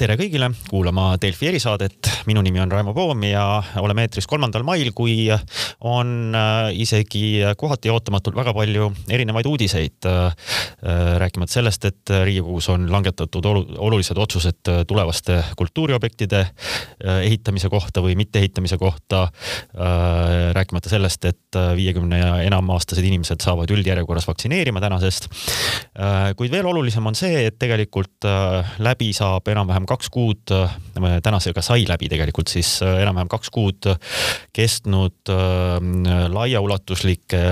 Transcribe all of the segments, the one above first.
tere kõigile kuulama Delfi erisaadet. minu nimi on Raimo Poom ja oleme eetris kolmandal mail, kui on äh, isegi kohati ootamatult väga palju erinevaid uudiseid. Äh, rääkimata sellest, et Riigikogus on langetatud olulised otsused tulevaste kultuuriobjektide äh, ehitamise kohta või mitteehitamise kohta. rääkimata sellest, et viiekümne ja enam aastased inimesed saavad üldjärjekorras vaktsineerima tänasest. kuid veel olulisem on see, et tegelikult läbi saab enam-vähem kaks kuud, tänasega sai läbi tegelikult siis äh, enam-vähem kaks kuud kestnud äh, laiaulatuslike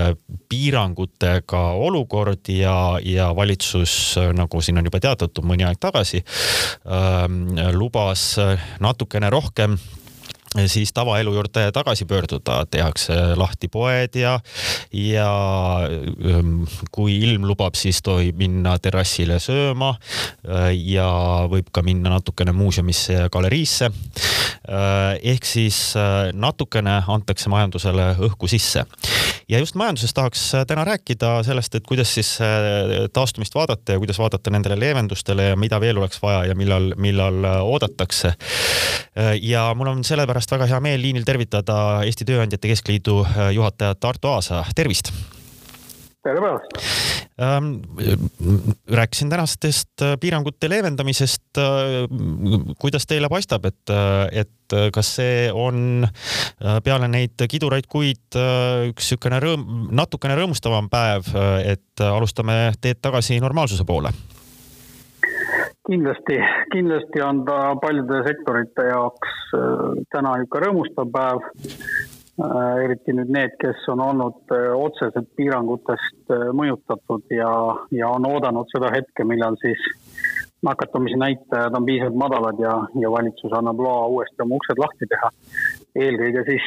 piirangutega olukord ja, ja valitsus, äh, nagu siin on juba teatatud mõni aeg tagasi, lubas natukene rohkem siis tavaelu juurde tagasi pöörduda, tehakse lahti poed ja, ja ähm, kui ilm lubab, siis tohib minna terrassile sööma äh, ja võib ka minna natukene muuseumisse ja galeriisse. Äh, ehk siis äh, natukene antakse majandusele õhku sisse ja just majanduses tahaks täna rääkida sellest, et kuidas siis taastumist vaadata ja kuidas vaadata nendele leevendustele ja mida veel oleks vaja ja millal, millal oodatakse. ja mul on sellepärast pärast väga hea meel liinil tervitada Eesti Tööandjate Keskliidu äh, juhatajat Arto Aasa, tervist! tere päevast! Ähm, rääkisin tänastest äh, piirangute leevendamisest. Äh, kuidas teile paistab, et, et kas see on peale neid kiduraid kuid üks niisugune rõõm, natukene rõõmustavam päev, et alustame teed tagasi normaalsuse poole? kindlasti, kindlasti on ta paljude sektorite jaoks äh, täna ikka rõõmustav päev. Äh, eriti nüüd need, kes on olnud äh, otseselt piirangutest mõjutatud ja, ja on oodanud seda hetke, millal siis nakatumise näitajad on piisavalt madalad ja, ja valitsus annab loa uuesti oma uksed lahti teha. eelkõige siis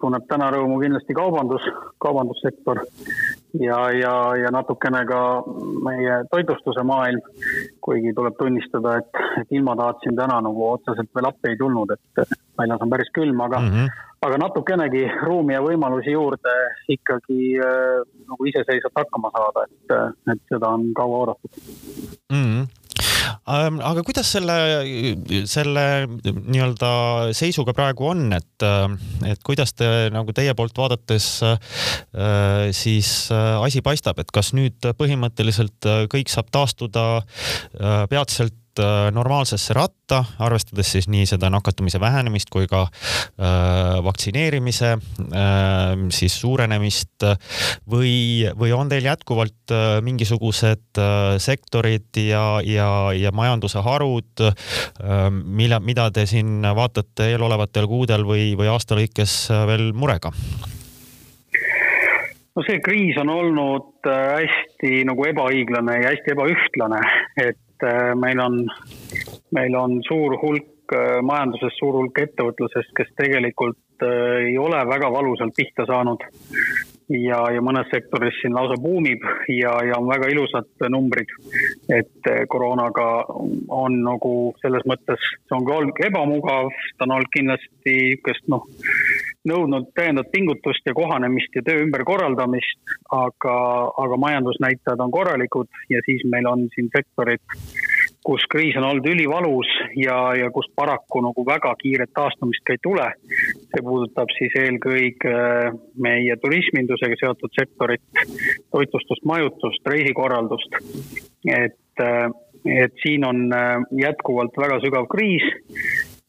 tunneb täna rõõmu kindlasti kaubandus, kaubandussektor ja, ja, ja natukene ka meie toitlustuse maailm. Kuigi tuleb tunnistada, et, et ilmataat siin täna nagu otseselt veel appi ei tulnud, et väljas on päris külm, aga mm, -hmm. aga natukenegi ruumi ja võimalusi juurde ikkagi äh, nagu iseseisvalt hakkama saada, et, et seda on kaua oodatud mm. -hmm aga kuidas selle, selle nii-öelda seisuga praegu on, et, äh, et kuidas te nagu teie poolt vaadates äh, siis asi paistab, et kas nüüd põhimõtteliselt kõik saab taastuda peatselt Äh, normaalsesse ratta, arvestades siis nii seda nakatumise vähenemist kui ka äh, vaktsineerimise äh, siis suurenemist või, või on teil jätkuvalt mingisugused sektorid ja, ja, ja majanduse harud mille, mida te siin vaatate eelolevatel kuudel või, või aasta lõikes veel murega? no see kriis on olnud hästi nagu ebaõiglane ja hästi ebaühtlane, et et meil on, meil on suur hulk majanduses, suur hulk ettevõtlusest, kes tegelikult äh, ei ole väga valusalt pihta saanud. ja, ja mõnes sektoris siin lausa buumib ja, ja on väga ilusad numbrid. et äh, koroonaga on nagu selles mõttes, see on ka olnud ebamugav, ta on olnud kindlasti niisugust noh, nõudnud täiendavat pingutust ja kohanemist ja töö ümberkorraldamist, aga, aga majandusnäitajad on korralikud ja siis meil on siin sektorid, kus kriis on olnud ülivalus ja, ja kus paraku nagu väga kiiret taastumist ka ei tule. see puudutab siis eelkõige meie turismindusega seotud sektorit, toitlustust, majutust, reisikorraldust. et, et siin on jätkuvalt väga sügav kriis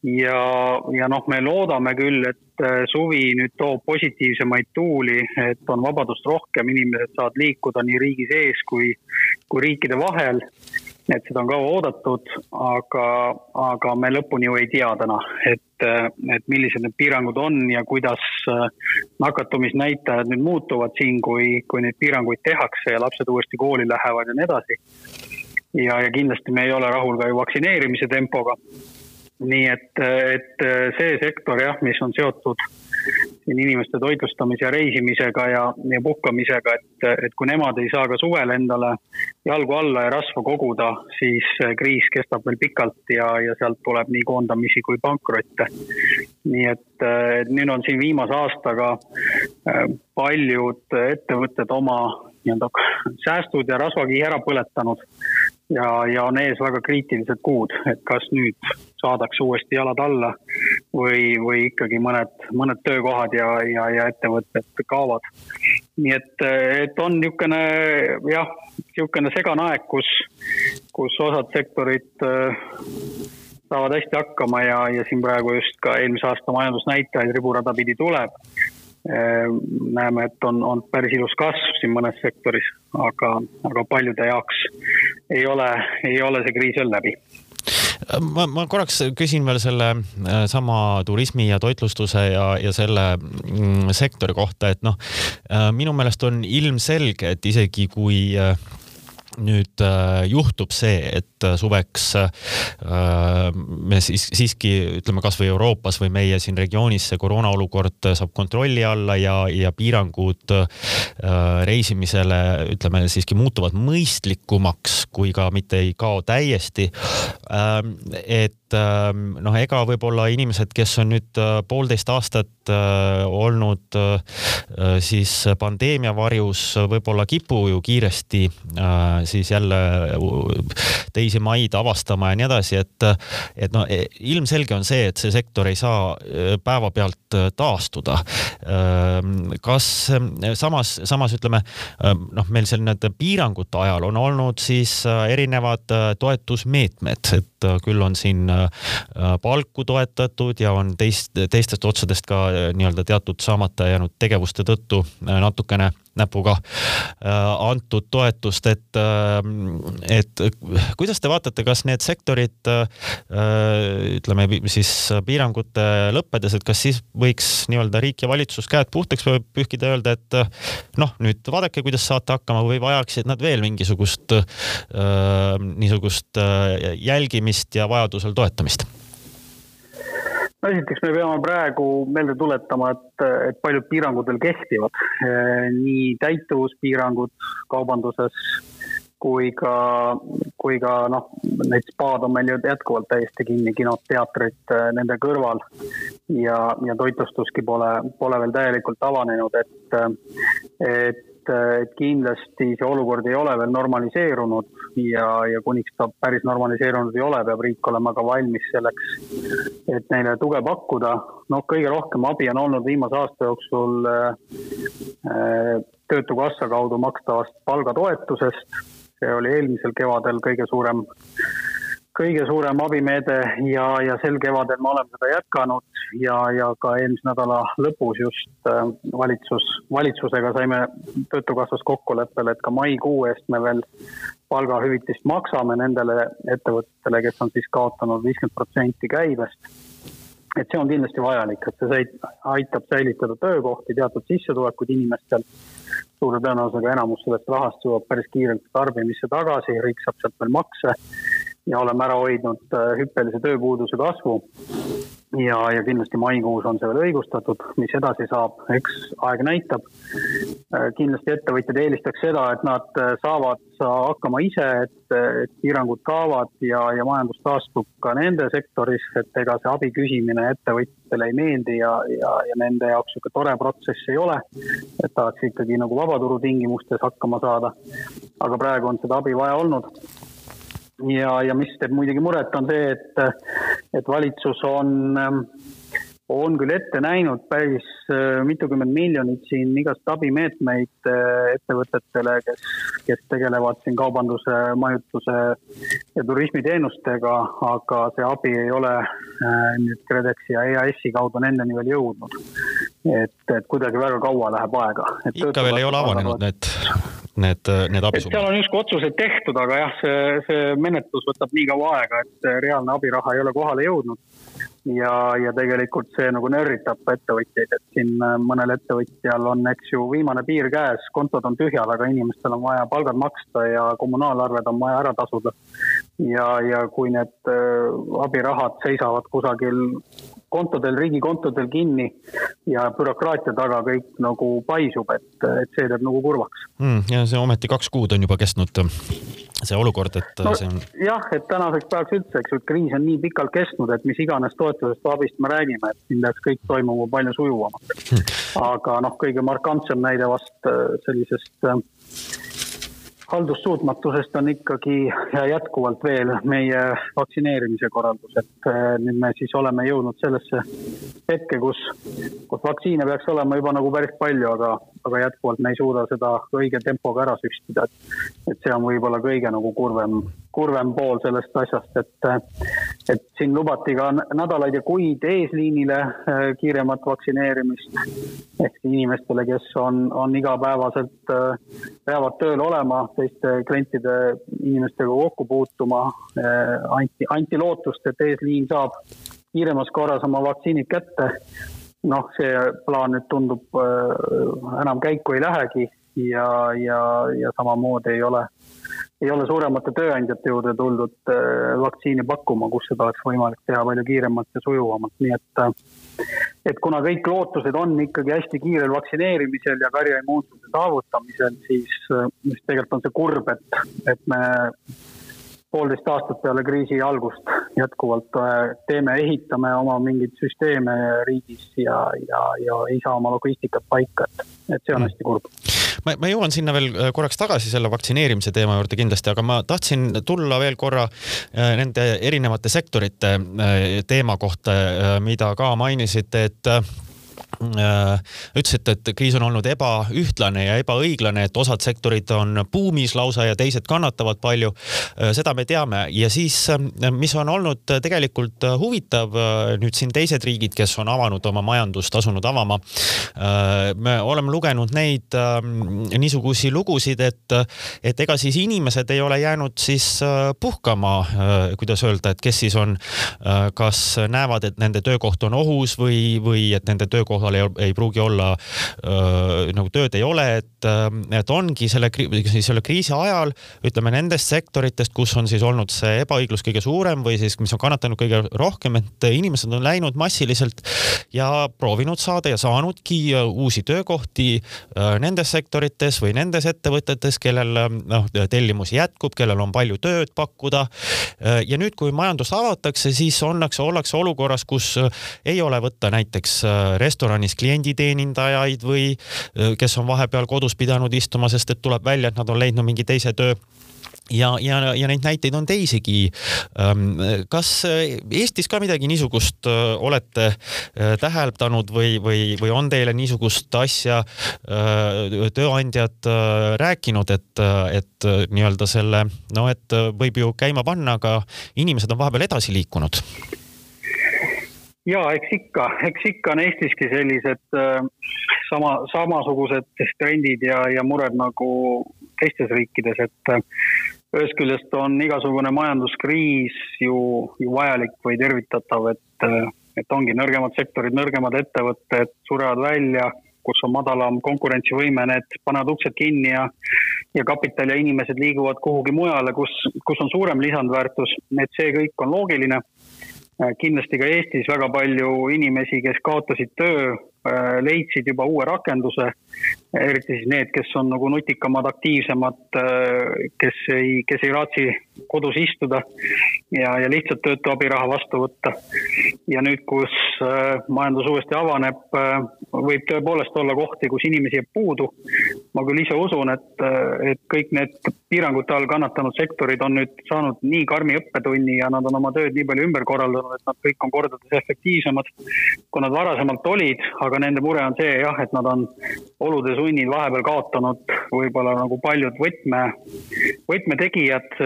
ja, ja noh, me loodame küll, et äh, suvi nüüd toob positiivsemaid tuuli, et on vabadust rohkem, inimesed saavad liikuda nii riigi sees kui, kui riikide vahel. et seda on kaua oodatud, aga, aga me lõpuni ju ei tea täna, et, äh, et millised need piirangud on ja kuidas äh, nakatumisnäitajad nüüd muutuvad siin, kui, kui neid piiranguid tehakse ja lapsed uuesti kooli lähevad ja nii edasi. ja, ja kindlasti me ei ole rahul ka ju vaktsineerimise tempoga nii et, et see sektor jah, mis on seotud siin inimeste toitlustamise ja reisimisega ja, ja puhkamisega, et, et kui nemad ei saa ka suvel endale jalgu alla ja rasva koguda, siis kriis kestab veel pikalt ja, ja sealt tuleb nii koondamisi kui pankrotte. nii et, et nüüd on siin viimase aastaga äh, paljud ettevõtted oma nii-öelda säästud ja rasvakihi ära põletanud ja, ja on ees väga kriitilised kuud, et kas nüüd saadakse uuesti jalad alla või, või ikkagi mõned, mõned töökohad ja, ja, ja ettevõtted kaovad. nii et, et on niisugune jah, niisugune segane aeg, kus, kus osad sektorid äh, saavad hästi hakkama ja, ja siin praegu just ka eelmise aasta majandusnäitajaid riburada pidi tuleb Ehm, näeme, et on, on päris ilus kasv siin mõnes sektoris, aga, aga paljude jaoks ei ole, ei ole see kriis veel läbi. Ma, ma korraks küsin veel selle äh, sama turismi ja toitlustuse ja, ja selle mm, sektori kohta, et noh, äh, minu meelest on ilmselge, et isegi kui äh, nüüd äh, juhtub see, et äh, suveks äh, me siis siiski ütleme kasvõi Euroopas või meie siin regioonis see koroona olukord saab kontrolli alla ja, ja piirangud reisimisele ütleme siiski muutuvad mõistlikumaks, kui ka mitte ei kao täiesti. et noh, ega võib-olla inimesed, kes on nüüd poolteist aastat olnud siis pandeemia varjus, võib-olla kipu ju kiiresti siis jälle teisi maid avastama ja nii edasi, et, et noh, ilmselge on see, et see sektor ei saa äh, päevapealt äh, taastuda. Ähm, kas samas, samas ütleme noh, meil seal need piirangute ajal on olnud siis äh, erinevad toetusmeetmed, et küll on siin palku toetatud ja on teist, teistest otsadest ka nii-öelda teatud saamata jäänud tegevuste tõttu natukene näpuga äh, antud toetust, et, äh, et kuidas te vaatate, kas need sektorid äh, ütleme siis piirangute lõppedes, et kas siis võiks nii-öelda riik ja valitsus käed puhtaks pühkida öelda, et noh, nüüd vaadake, kuidas saate hakkama või vajaksid nad veel mingisugust niisugust jälgimist ja vajadusel toetamist no esiteks me peame praegu meelde tuletama, et, et paljud piirangud veel kehtivad. nii täituvuspiirangud kaubanduses kui ka, kui ka noh, need spaad on meil ju jätkuvalt täiesti kinni, kinod, teatrid nende kõrval. ja, ja toitlustuski pole, pole veel täielikult avanenud, et, et et kindlasti see olukord ei ole veel normaliseerunud ja, ja kuniks ta päris normaliseerunud ei ole, peab riik olema ka valmis selleks, et neile tuge pakkuda. noh, kõige rohkem abi on olnud viimase aasta jooksul äh, Töötukassa kaudu makstavast palgatoetusest. see oli eelmisel kevadel kõige suurem kõige suurem abimeede ja, ja sel kevadel me oleme seda jätkanud ja, ja ka eelmise nädala lõpus just äh, valitsus, valitsusega saime Töötukassas kokkuleppele, et ka maikuu eest me veel palgahüvitist maksame nendele ettevõtetele, kes on siis kaotanud viiskümmend protsenti käibest. et see on kindlasti vajalik, et see aitab säilitada töökohti, teatud sissetulekuid inimestel. suure tõenäosusega enamus sellest rahast jõuab päris kiirelt tarbimisse tagasi, riik saab sealt veel makse ja oleme ära hoidnud äh, hüppelise tööpuuduse kasvu. ja, ja kindlasti maikuus on see veel õigustatud, mis edasi saab, eks aeg näitab. Äh, kindlasti ettevõtjad eelistaks seda, et nad äh, saavad hakkama ise, et, piirangud kaovad ja, ja majandus taastub ka nende sektoris, et ega see abi küsimine ettevõtjatele ei meeldi ja, ja, ja nende jaoks niisugune tore protsess ei ole. et tahaks ikkagi nagu vabaturu tingimustes hakkama saada. aga praegu on seda abi vaja olnud ja, ja mis teeb muidugi muret, on see, et, et valitsus on, on küll ette näinud päris äh, mitukümmend miljonit siin igast abimeetmeid äh, ettevõtetele, kes, kes tegelevad siin kaubanduse, majutuse ja turismiteenustega, aga see abi ei ole äh, nüüd KredExi ja EAS-i kaudu nendeni veel jõudnud. et, et kuidagi väga kaua läheb aega. ikka veel ei ole avanenud need need, need abisummad? seal on justkui otsused tehtud, aga jah, see, see menetlus võtab nii kaua aega, et reaalne abiraha ei ole kohale jõudnud. ja, ja tegelikult see nagu nörritab ettevõtjaid, et siin mõnel ettevõtjal on, eks ju, viimane piir käes, kontod on tühjad, aga inimestel on vaja palgad maksta ja kommunaalarved on vaja ära tasuda. ja, ja kui need äh, abirahad seisavad kusagil kontodel, riigi kontodel kinni ja bürokraatia taga kõik nagu paisub, et, et see teeb nagu kurvaks mm,. ja see ometi kaks kuud on juba kestnud see olukord, et no, see on. jah, et tänaseks päevaks üldse, eks ju, et kriis on nii pikalt kestnud, et mis iganes toetusest või abist me räägime, et siin peaks kõik toimuma palju sujuvamalt mm.. aga noh, kõige markantsem näide vast äh, sellisest äh, haldussuutmatusest on ikkagi jätkuvalt veel meie vaktsineerimise korraldus, et äh, nüüd me siis oleme jõudnud sellesse hetke, kus, kus vaktsiine peaks olema juba nagu päris palju, aga, aga jätkuvalt me ei suuda seda õige tempoga ära süstida, et, et see on võib-olla kõige nagu kurvem, kurvem pool sellest asjast, et, et siin lubati ka nädalaid ja kuid eesliinile äh, kiiremat vaktsineerimist ehk inimestele, kes on, on igapäevaselt, äh, peavad tööl olema teiste klientide inimestega kokku puutuma, eh, anti, anti lootust, et eesliin saab kiiremas korras oma vaktsiinid kätte. noh, see plaan nüüd tundub enam käiku ei lähegi ja, ja, ja samamoodi ei ole, ei ole suuremate tööandjate juurde tuldud eh, vaktsiini pakkuma, kus seda oleks võimalik teha palju kiiremalt ja sujuvamalt, nii et et kuna kõik lootused on ikkagi hästi kiirel vaktsineerimisel ja karjaimmuunsuse saavutamisel, siis, siis tegelikult on see kurb, et, et me poolteist aastat peale kriisi algust jätkuvalt teeme, ehitame oma mingeid süsteeme riigis ja, ja, ja ei saa oma logistikat paika, et, et see on mm. hästi kurb ma, ma jõuan sinna veel äh, korraks tagasi selle vaktsineerimise teema juurde kindlasti, aga ma tahtsin tulla veel korra äh, nende erinevate sektorite teema kohta, mida ka mainisite, et Äh, ütlesite, et kriis on olnud ebaühtlane ja ebaõiglane, et osad sektorid on buumis lausa ja teised kannatavad palju. Äh, seda me teame ja siis, äh, mis on olnud tegelikult huvitav nüüd siin teised riigid, kes on avanud oma majandust, asunud avama. me oleme lugenud neid niisugusi lugusid, et, et ega siis inimesed ei ole jäänud siis puhkama, kuidas öelda, et kes siis on, kas näevad, et nende töökoht on ohus või, või et nende töökohal kohal ei, ei pruugi olla äh, nagu tööd ei ole, et, et ongi selle, selle kriisi ajal ütleme nendest sektoritest, kus on siis olnud see ebaõiglus kõige suurem või siis, mis on kannatanud kõige rohkem, et inimesed on läinud massiliselt ja proovinud saada ja saanudki uusi töökohti nendes sektorites või nendes ettevõtetes, kellel noh, tellimus jätkub, kellel on palju tööd pakkuda. Ja nüüd, kui majandus avatakse, siis ollakse, ollakse olukorras, kus ei ole võtta näiteks restorani restoranis klienditeenindajaid või kes on vahepeal kodus pidanud istuma, sest et tuleb välja, et nad on leidnud mingi teise töö ja, ja, ja neid näiteid on teisigi. kas Eestis ka midagi niisugust olete täheldanud või, või, või on teile niisugust asja tööandjad rääkinud, et, et nii-öelda selle, no et võib ju käima panna, aga inimesed on vahepeal edasi liikunud? Ja eks ikka, eks ikka on Eestiski sellised äh, sama, samasugused trendid ja, ja mured nagu teistes riikides, et äh, ühest küljest on igasugune majanduskriis ju, ju vajalik või tervitatav, et, äh, et ongi nõrgemad sektorid, nõrgemad ettevõtted surevad välja, kus on madalam konkurentsivõime, need panevad uksed kinni ja ja kapital ja inimesed liiguvad kuhugi mujale, kus, kus on suurem lisandväärtus, et see kõik on loogiline kindlasti ka Eestis väga palju inimesi, kes kaotasid töö, äh, leidsid juba uue rakenduse eriti siis need, kes on nagu nutikamad, aktiivsemad, äh, kes ei, kes ei raatsi kodus istuda ja, ja lihtsalt töötu abiraha vastu võtta. ja nüüd, kus äh, majandus uuesti avaneb, äh, võib tõepoolest olla kohti, kus inimesi jääb puudu. ma küll ise usun, et, et kõik need piirangute all kannatanud sektorid on nüüd saanud nii karmi õppetunni ja nad on oma tööd nii palju ümber korraldanud, et nad kõik on kordades efektiivsemad, kui nad varasemalt olid, aga nende mure on see jah, et nad on olude sunnil vahepeal kaotanud võib-olla nagu paljud võtme, võtmetegijad,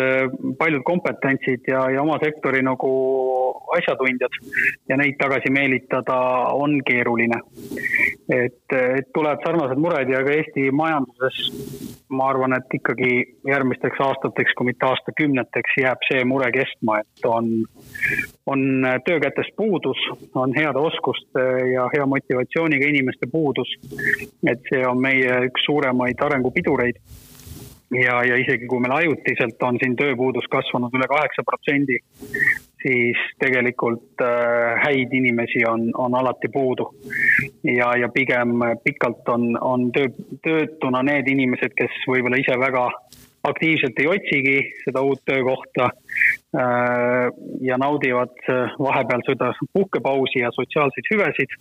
paljud kompetentsid ja, ja oma sektori nagu asjatundjad ja neid tagasi meelitada on keeruline. et, et tulevad sarnased mured ja ka Eesti majanduses ma arvan, et ikkagi järgmisteks aastateks, kui mitte aastakümneteks, jääb see mure kestma, et on, on töökätest puudus, on heade oskuste ja hea motivatsiooniga inimeste puudus. et see on meie üks suuremaid arengupidureid ja, ja isegi kui meil ajutiselt on siin tööpuudus kasvanud üle kaheksa protsendi, siis tegelikult äh, häid inimesi on, on alati puudu. ja, ja pigem pikalt on, on töö, töötuna need inimesed, kes võib-olla ise väga aktiivselt ei otsigi seda uut töökohta äh, ja naudivad vahepeal seda puhkepausi ja sotsiaalseid hüvesid.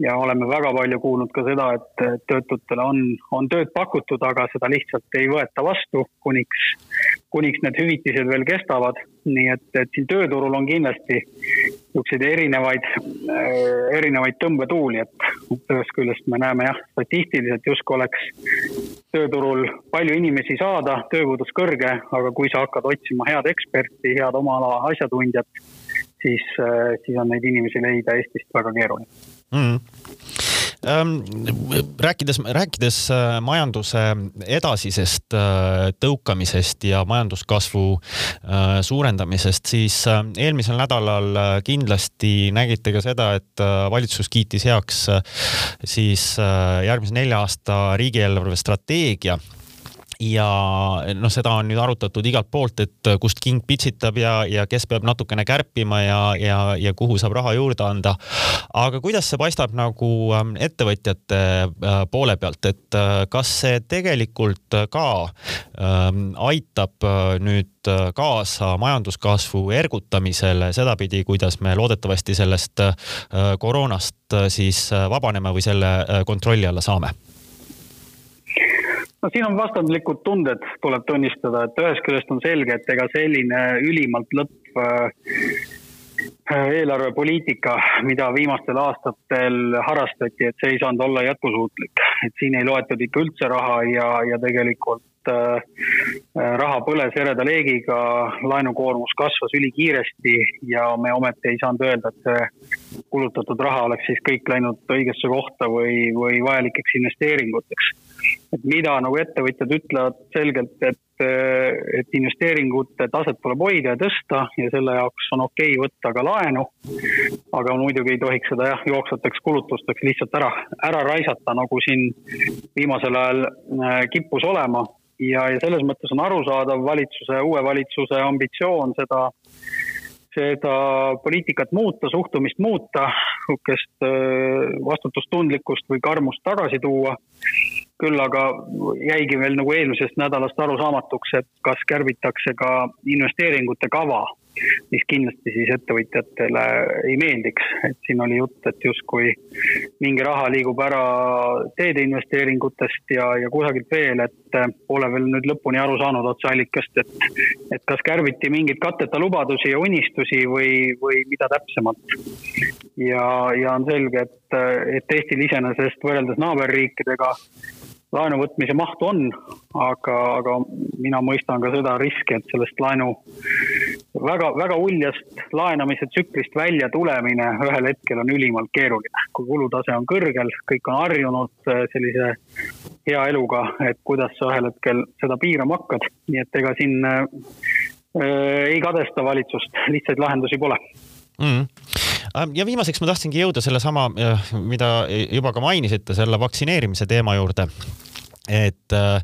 Ja oleme väga palju kuulnud ka seda, et töötutele on, on tööd pakutud, aga seda lihtsalt ei võeta vastu, kuniks, kuniks need hüvitised veel kestavad. nii et, et siin tööturul on kindlasti niisuguseid erinevaid, äh, erinevaid tõmbetuuli, et ühest küljest me näeme jah, statistiliselt justkui oleks tööturul palju inimesi saada, tööpuudus kõrge, aga kui sa hakkad otsima head eksperti, head oma ala asjatundjat, siis, äh, siis on neid inimesi leida Eestist väga keeruline mm. rääkides, rääkides äh, majanduse edasisest äh, tõukamisest ja majanduskasvu äh, suurendamisest, siis eelmisel nädalal kindlasti nägite ka seda, et valitsus kiitis heaks siis järgmise nelja aasta riigieelarve strateegia ja noh, seda on nüüd arutatud igalt poolt, et kust king pitsitab ja, ja kes peab natukene kärpima ja, ja, ja kuhu saab raha juurde anda. aga kuidas see paistab nagu ähm, ettevõtjate äh, poole pealt, et äh, kas see tegelikult ka ähm, aitab äh, nüüd kaasa majanduskasvu ergutamisele sedapidi, kuidas me loodetavasti sellest koroonast siis vabaneme või selle kontrolli alla saame? No siin on vastandlikud tunded, tuleb tunnistada, et ühest küljest on selge, et ega selline ülimalt lõpp äh, eelarvepoliitika, mida viimastel aastatel harrastati, et see ei saanud olla jätkusuutlik. et siin ei loetud ikka üldse raha ja, ja tegelikult äh, raha põles ereda leegiga, laenukoormus kasvas ülikiiresti ja me ometi ei saanud öelda, et see kulutatud raha oleks siis kõik läinud õigesse kohta või, või vajalikeks investeeringuteks et mida nagu ettevõtjad ütlevad selgelt, et, et investeeringute taset tuleb hoida ja tõsta ja selle jaoks on okei okay võtta ka laenu. aga muidugi ei tohiks seda jah, jooksvateks kulutusteks lihtsalt ära, ära raisata, nagu siin viimasel ajal äh, kippus olema. Ja, ja selles mõttes on arusaadav valitsuse, uue valitsuse ambitsioon seda seda poliitikat muuta, suhtumist muuta, äh, vastutustundlikkust või karmust tagasi tuua. Küll aga jäigi veel nagu eelmisest nädalast arusaamatuks, et kas kärbitakse ka investeeringute kava, mis kindlasti siis ettevõtjatele ei meeldiks, et siin oli jutt, et justkui mingi raha liigub ära teede investeeringutest ja, ja kusagilt veel, et pole veel nüüd lõpuni aru saanud otseallikast, et, et kas kärbiti mingeid katteta lubadusi ja unistusi või, või mida täpsemalt. ja, ja on selge, et, et Eestil iseenesest võrreldes naaberriikidega laenu võtmise mahtu on, aga, aga mina mõistan ka seda riski, et sellest laenu väga, väga uljast laenamise tsüklist välja tulemine ühel hetkel on ülimalt keeruline. kui kulutase on kõrgel, kõik on harjunud äh, sellise hea eluga, et kuidas sa ühel hetkel seda piirama hakkad, nii et ega siin äh, äh ei kadesta valitsust, lihtsaid lahendusi pole. Mm ja viimaseks ma tahtsingi jõuda sellesama, mida juba ka mainisite, selle vaktsineerimise teema juurde et äh,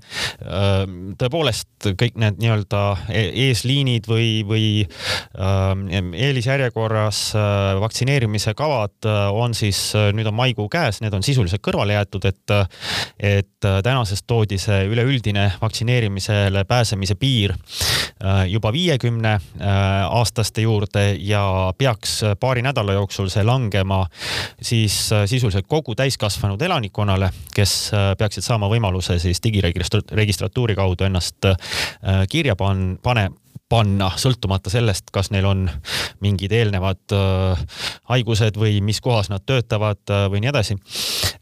tõepoolest kõik need nii-öelda e-, eesliinid või, või äh, eelisjärjekorras äh, vaktsineerimise kavad on siis, nüüd on maikuu käes, need on sisuliselt kõrvale jäetud, et, et tänasest toodi see üleüldine vaktsineerimisele pääsemise piir juba viiekümne aastaste juurde ja peaks paari nädala jooksul see langema siis sisuliselt kogu täiskasvanud elanikkonnale, kes peaksid saama võimaluse siis digiregistratuuri kaudu ennast äh, kirja pan-, pane, panna, sõltumata sellest, kas neil on mingid eelnevad äh, haigused või mis kohas nad töötavad äh, või nii edasi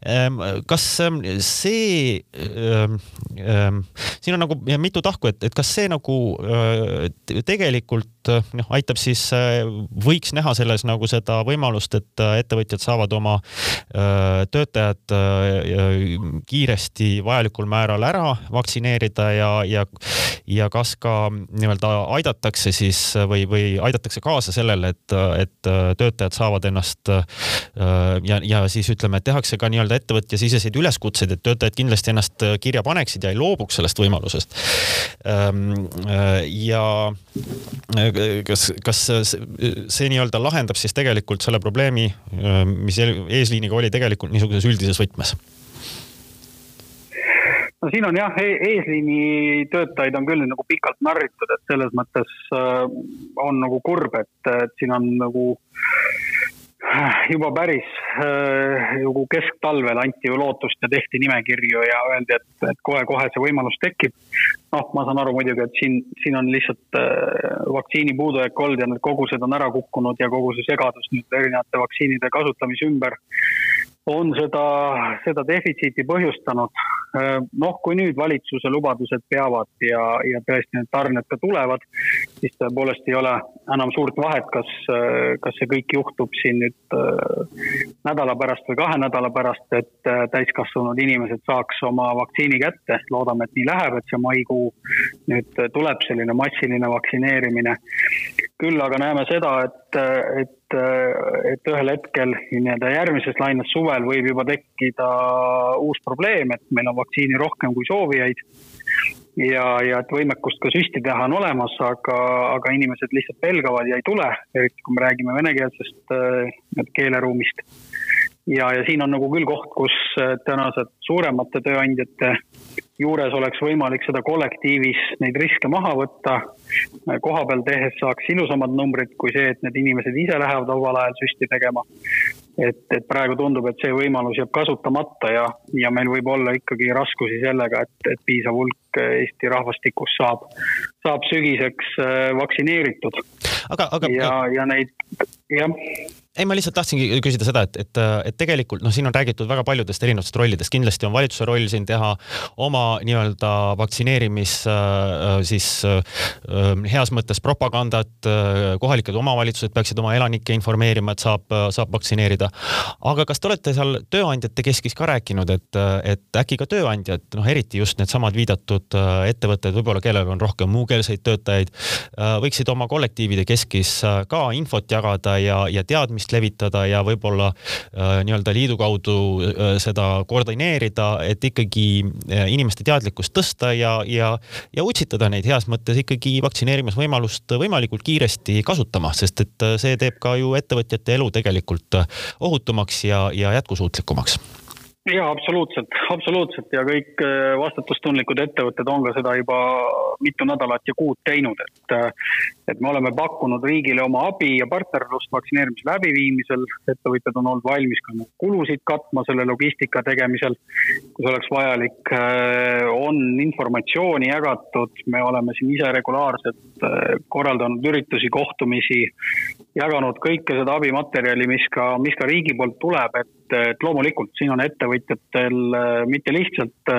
ähm,. kas ähm, see ähm,, ähm, siin on nagu mitu tahku, et, et kas see nagu äh, tegelikult noh, aitab siis äh,, võiks näha selles nagu seda võimalust, et äh, ettevõtjad saavad oma äh, töötajad äh, kiiresti vajalikul määral ära vaktsineerida ja, ja, ja kas ka nii-öelda aidatakse siis või, või aidatakse kaasa sellele, et, et töötajad saavad ennast ja, ja siis ütleme, et tehakse ka nii-öelda ettevõtjasiseseid üleskutseid, et töötajad kindlasti ennast kirja paneksid ja ei loobuks sellest võimalusest. Ehm, ja kas, kas see nii-öelda lahendab siis tegelikult selle probleemi, mis eesliiniga oli tegelikult niisuguses üldises võtmes? No siin on jah e, eesliini töötajaid on küll nagu pikalt narritud, et selles mõttes äh, on nagu kurb, et, et siin on nagu juba päris nagu kesktalvel anti ju lootust ja tehti nimekirju ja öeldi, et, et kohe-kohe see võimalus tekib. noh, ma saan aru muidugi, et siin, siin on lihtsalt vaktsiini puudujääk olnud ja need kogused on ära kukkunud ja kogu see segadus nüüd erinevate vaktsiinide kasutamise ümber on seda, seda defitsiiti põhjustanud. noh, kui nüüd valitsuse lubadused peavad ja, ja tõesti need tarned ka tulevad, siis tõepoolest ei ole enam suurt vahet, kas, kas see kõik juhtub siin nüüd äh, nädala pärast või kahe nädala pärast, et äh, täiskasvanud inimesed saaks oma vaktsiini kätte. loodame, et nii läheb, et see maikuu nüüd tuleb selline massiline vaktsineerimine. küll aga näeme seda, et, et et ühel hetkel nii-öelda järgmises laines suvel võib juba tekkida uus probleem, et meil on vaktsiini rohkem kui soovijaid. ja, ja et võimekust ka süsti teha on olemas, aga, aga inimesed lihtsalt pelgavad ja ei tule, eriti kui me räägime venekeelsest äh, keeleruumist. Ja, ja siin on nagu küll koht, kus äh, tänased suuremate tööandjate juures oleks võimalik seda kollektiivis neid riske maha võtta. koha peal tehes saaks ilusamad numbrid kui see, et need inimesed ise lähevad omal ajal süsti tegema. et, et praegu tundub, et see võimalus jääb kasutamata ja, ja meil võib olla ikkagi raskusi sellega, et, et piisav hulk Eesti rahvastikust saab, saab sügiseks äh, vaktsineeritud. aga, aga. ja, ja neid, jah ei, ma lihtsalt tahtsingi küsida seda, et, et, et tegelikult noh, siin on räägitud väga paljudest erinevatest rollidest, kindlasti on valitsuse roll siin teha oma nii-öelda vaktsineerimis äh, siis äh, heas mõttes propagandat. kohalikud omavalitsused peaksid oma elanikke informeerima, et saab, saab vaktsineerida. aga kas te olete seal tööandjate keskis ka rääkinud, et, et äkki ka tööandjad, noh, eriti just needsamad viidatud ettevõtted, võib-olla kellel on rohkem muukeelseid töötajaid, võiksid oma kollektiivide keskis ka infot jagada ja, ja teadmist levitada ja võib-olla äh, nii-öelda liidu kaudu äh, seda koordineerida, et ikkagi äh, inimeste teadlikkust tõsta ja, ja, ja utsitada neid heas mõttes ikkagi vaktsineerimisvõimalust võimalikult kiiresti kasutama, sest et see teeb ka ju ettevõtjate elu tegelikult ohutumaks ja, ja jätkusuutlikumaks jaa, absoluutselt, absoluutselt. Ja kõik vastutustundlikud ettevõtted on ka seda juba mitu nädalat ja kuud teinud, et et me oleme pakkunud riigile oma abi ja partnerlust vaktsineerimise läbiviimisel, ettevõtjad on olnud valmis ka kulusid katma selle logistika tegemisel, kus oleks vajalik, äh, on informatsiooni jagatud, me oleme siin ise regulaarselt äh, korraldanud üritusi, kohtumisi, jaganud kõike seda abimaterjali, mis ka, mis ka riigi poolt tuleb, et, et loomulikult siin on ettevõtjatel äh, mitte lihtsalt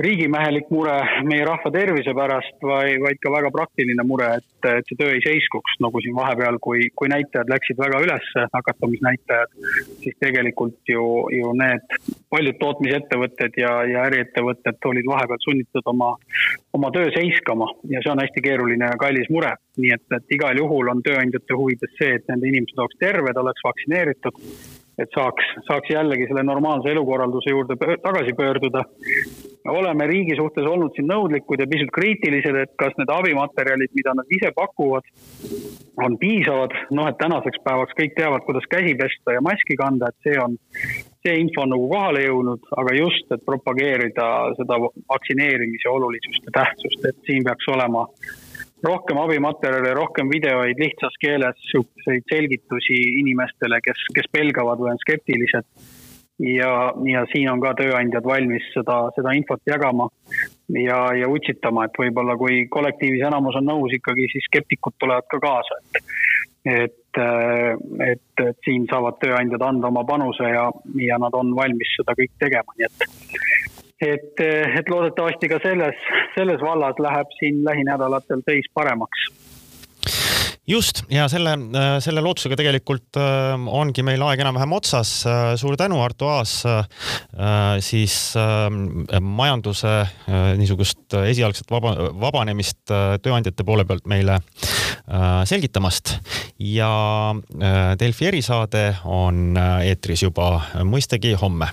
riigimehelik mure meie rahva tervise pärast, vaid, vaid ka väga praktiline mure, et et, et see töö ei seiskuks, nagu siin vahepeal, kui, kui näitajad läksid väga üles, nakatumisnäitajad, siis tegelikult ju, ju need paljud tootmisettevõtted ja, ja äriettevõtted olid vahepeal sunnitud oma, oma töö seiskama ja see on hästi keeruline ja kallis mure. nii et, et igal juhul on tööandjate huvides see, et nende inimesed oleks terved, oleks vaktsineeritud et saaks, saaks jällegi selle normaalse elukorralduse juurde tagasi pöörduda oleme riigi suhtes olnud siin nõudlikud ja pisut kriitilised, et kas need abimaterjalid, mida nad ise pakuvad, on piisavad. noh, et tänaseks päevaks kõik teavad, kuidas käsi pesta ja maski kanda, et see on, see info on nagu kohale jõudnud, aga just, et propageerida seda vaktsineerimise olulisust ja tähtsust, et siin peaks olema rohkem abimaterjale, rohkem videoid lihtsas keeles, sihukeseid selgitusi inimestele, kes, kes pelgavad või on skeptilised. Ja, ja siin on ka tööandjad valmis seda, seda infot jagama ja, ja utsitama, et võib-olla kui kollektiivis enamus on nõus ikkagi, siis skeptikud tulevad ka kaasa, et et, et, et siin saavad tööandjad anda oma panuse ja, ja nad on valmis seda kõik tegema, nii et et, et loodetavasti ka selles, selles vallas läheb siin lähinädalatel seis paremaks. Just ja selle, äh, selle lootusega tegelikult äh, ongi meil aeg enam-vähem otsas. Suur tänu, Arto Aas, siis majanduse niisugust esialgset vaba, vabanemist tööandjate poole pealt meile selgitamast. Ja Delfi erisaade on eetris juba mõistagi homme